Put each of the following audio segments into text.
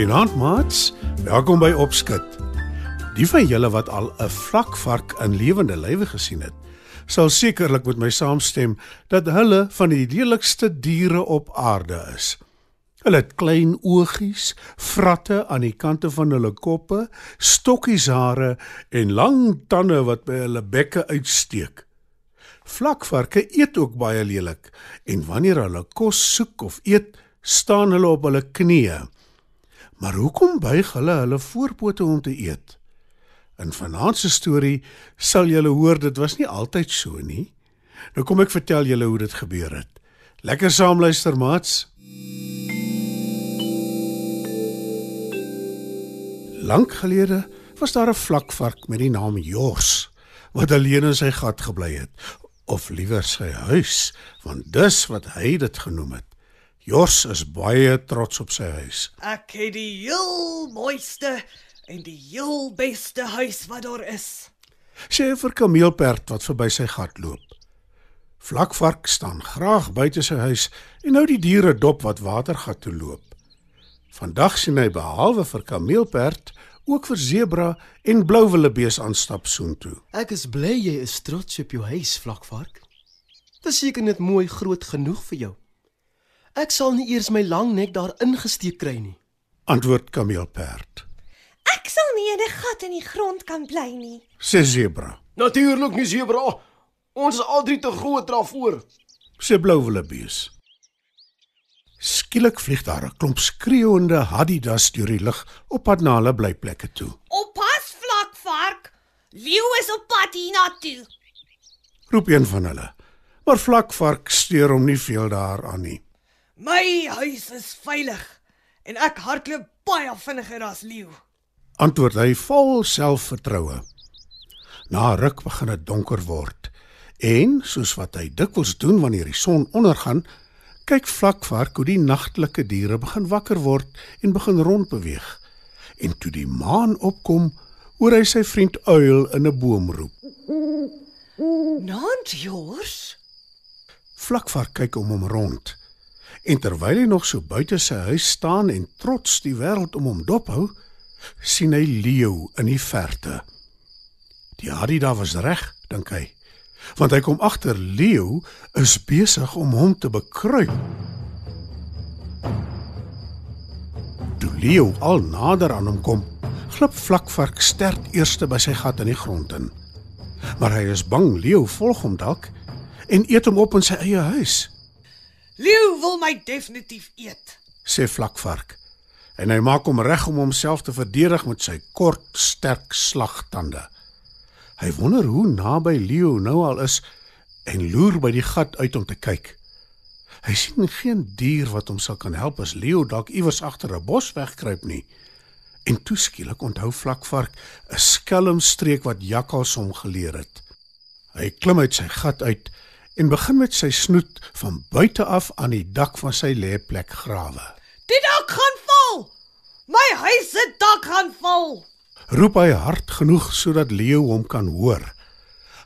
Goeienaand, maats. Welkom by Opskud. Die van julle wat al 'n vlakvark in lewende lywe gesien het, sal sekerlik met my saamstem dat hulle van die lelikste diere op aarde is. Hulle het klein oogies, vratte aan die kante van hulle koppe, stokkies hare en lang tande wat by hulle bekke uitsteek. Vlakvarke eet ook baie lelik en wanneer hulle kos soek of eet, staan hulle op hulle knieë. Maar hoekom buig hulle hulle voorpote om te eet? In vanaand se storie sal julle hoor dit was nie altyd so nie. Nou kom ek vertel julle hoe dit gebeur het. Lekker saam luister, maats. Lank gelede was daar 'n vlakvark met die naam Jors wat alleen in sy gat gebly het, of liewer sy huis, want dis wat hy dit genoem het. Jors is baie trots op sy huis. Ek het die heel mooiste en die heel beste huis wat daar is. Sê hy vir kameelperd wat verby sy gat loop. Vlakvark staan graag buite sy huis en hou die diere dop wat watergat toe loop. Vandag sien hy behalwe vir kameelperd ook vir sebra en blouwillebees aanstap soontoe. Ek is bly jy is trots op jou huis, vlakvark. Dis seker net mooi groot genoeg vir jou. Ek sal nie eers my lang nek daar ingesteek kry nie. Antwoord kameelperd. Ek sal nie in 'n gat in die grond kan bly nie. Sê sebra. Natuurlik nie, sebra. Ons is al drie te groot daarvoor. Sê blouwillebees. Skielik vlieg daar 'n klomp skreeuende hadidas deur die lug op pad na hulle blyplekke toe. Oppas vlakvark. Leeu is op pad hiernatoe. Roep een van hulle. Maar vlakvark steur hom nie veel daaraan nie. My huis is veilig en ek hardloop baie vinniger as leeu. Antwoord hy vol selfvertroue. Na ruk begin dit donker word en soos wat hy dikwels doen wanneer die son ondergaan, kyk vlakvark hoe die nagtelike diere begin wakker word en begin rondbeweeg. En toe die maan opkom, hoor hy sy vriend uil in 'n boom roep. Nant Jors? Vlakvark kyk om hom rond. En terwyl hy nog so buite sy huis staan en trots die wêreld om hom dophou, sien hy leeu in die verte. Die hadida was reg, dink hy, want hy kom agter leeu is besig om hom te bekruip. Toe leeu al nader aan hom kom, glip vlakvark sterk eerste by sy gat in die grond in. Maar hy is bang leeu volg hom dalk en eet hom op in sy eie huis. Leeu wil my definitief eet. sê vlakvark. En hy maak hom reg om homself te verdedig met sy kort, sterk slagtande. Hy wonder hoe naby Leo nou al is en loer by die gat uit om te kyk. Hy sien geen dier wat hom sal kan help as Leo dalk iewers agter 'n bos wegkruip nie. En toe skielik onthou vlakvark 'n skelmstreek wat jakkals hom geleer het. Hy klim uit sy gat uit en begin met sy snoet van buite af aan die dak van sy lêplek grawe. Die dak gaan val. My huis se dak gaan val. roep hy hard genoeg sodat Leo hom kan hoor.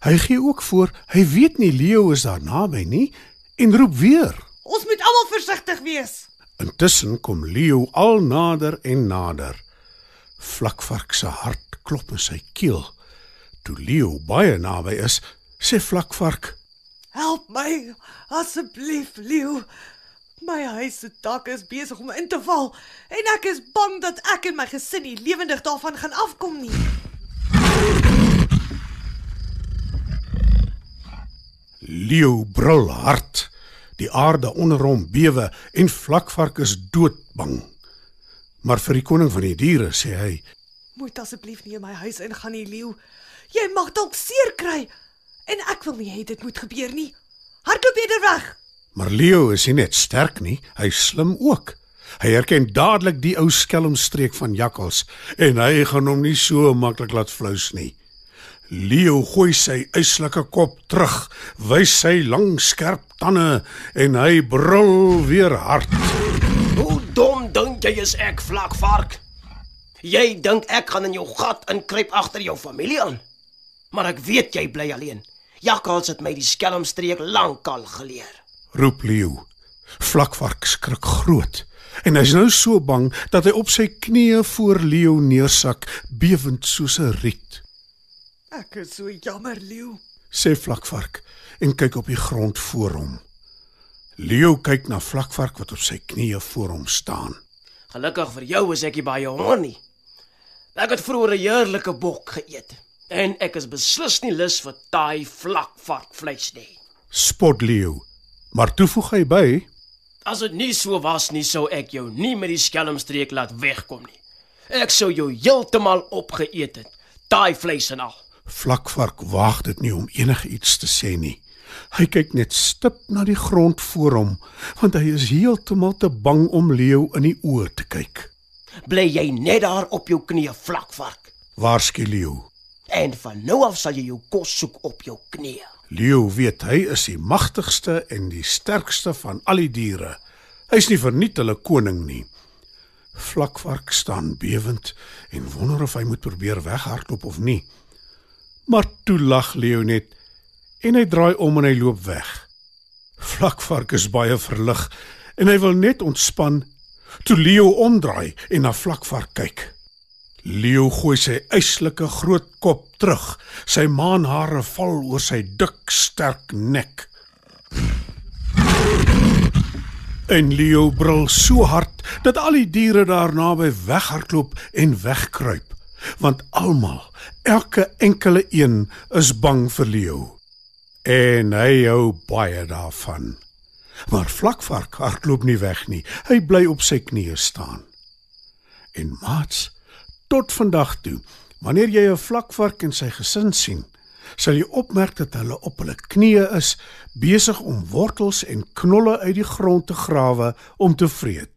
Hy gee ook voor hy weet nie Leo is daar naby nie en roep weer. Ons moet almal versigtig wees. Intussen kom Leo al nader en nader. Vlakvark se hart klop in sy keel. Toe Leo baie naby is, sê Vlakvark: Help my asseblief, leeu. My huis se dak is besig om in te val en ek is bang dat ek en my gesin nie lewendig daarvan gaan afkom nie. Leo brul hard. Die aarde onder hom bewe en Vlakvark is doodbang. Maar vir die koning van die diere sê hy: Moet asseblief nie in my huis ingaan nie, leeu. Jy mag dalk seer kry en ek wil nie hê dit moet gebeur nie. Hardloop eerder weg. Maar Leo is nie net sterk nie, hy slim ook. Hy herken dadelik die ou skelmstreek van jakkals en hy gaan hom nie so maklik laat flous nie. Leo gooi sy eislike kop terug, wys sy lang skerp tande en hy brul weer hard. Hoe dom dink jy is ek, vlakvark? Jy dink ek gaan in jou gat inkruip agter jou familie aan? Maar ek weet jy bly alleen. Jakkals het my die skelmstreek lankal geleer. roep Leo. Vlakvark skrik groot en hy's nou so bang dat hy op sy knieë voor Leo neersak, bewend soos 'n riet. Ek is so jammer, Leeu. Sê Vlakvark en kyk op die grond voor hom. Leo kyk na Vlakvark wat op sy knieë voor hom staan. Gelukkig vir jou is ek nie baie honger nie. Ek het vroeër 'n heerlike bok geëet en ek is beslis nie lus vir taai vlakvarkvleis nie. Spot Leo, maar toe voeg hy by: As dit nie so was nie, sou ek jou nie met die skelmstreek laat wegkom nie. Ek sou jou heeltemal opgeëet het, taai vleis en al. Vlakvark waag dit nie om enigiets te sê nie. Hy kyk net stip na die grond voor hom, want hy is heeltemal te bang om Leo in die oë te kyk. Bly jy net daar op jou knieë vlakvark Waarsku Leo. En van nou af sal jy jou kos soek op jou knieë. Leo weet hy is die magtigste en die sterkste van al die diere. Hy's nie verniet hulle koning nie. Vlakvark staan bewend en wonder of hy moet probeer weghardloop of nie. Maar toe lag Leo net en hy draai om en hy loop weg. Vlakvark is baie verlig en hy wil net ontspan toe Leo omdraai en na Vlakvark kyk. Leo gooi sy eislike groot kop terug. Sy maanhare val oor sy dik, sterk nek. En Leo brul so hard dat al die diere daar naby weghardloop en wegkruip, want almal, elke enkele een is bang vir Leo. En hy hou baie daarvan. Maar Vlakvark hardloop nie weg nie. Hy bly op sy knieë staan. En maats, tot vandag toe, wanneer jy 'n vlakvark en sy gesin sien, sal jy opmerk dat hulle op hulle knieë is, besig om wortels en knolle uit die grond te grawe om te vreet.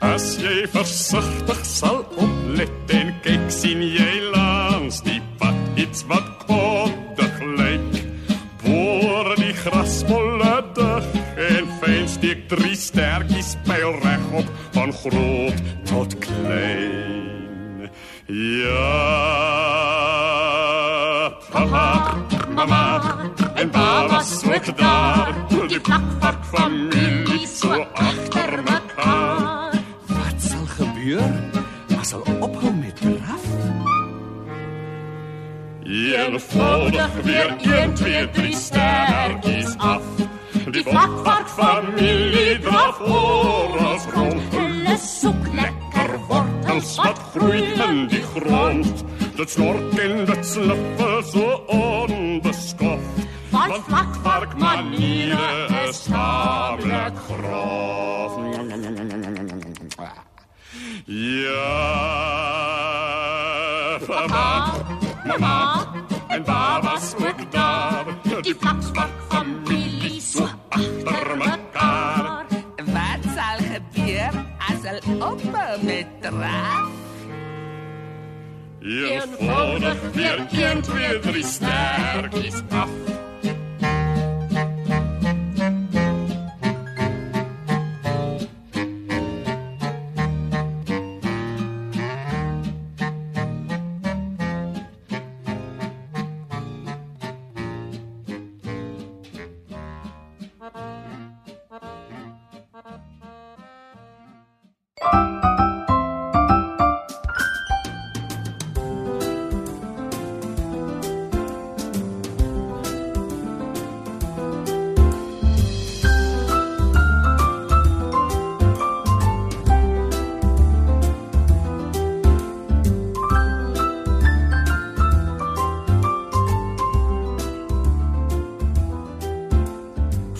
As jy versigtig sal grasmolle dig en fyn steek drie stertjies pyl regop van groot tot klein. Ja. Papa, mama en baba swak daar, die plakvark familie so agter mekaar. Wat sal gebeur? As hulle ophou met draf? Eenvoudig weer 1, 2, 3 sterkies af. Die vlakvark familie draf oor ons rond. Hulle soek lekker wortels Wat groei in die grond. Dit snort en dit snuffel so onbeskoft. Want vlakvark maniere is tamelijk grof. Ja, papa, mama en baba's ook daar. Die vlakvark Eenvoudig weer 1, 2, 3 sterkies af.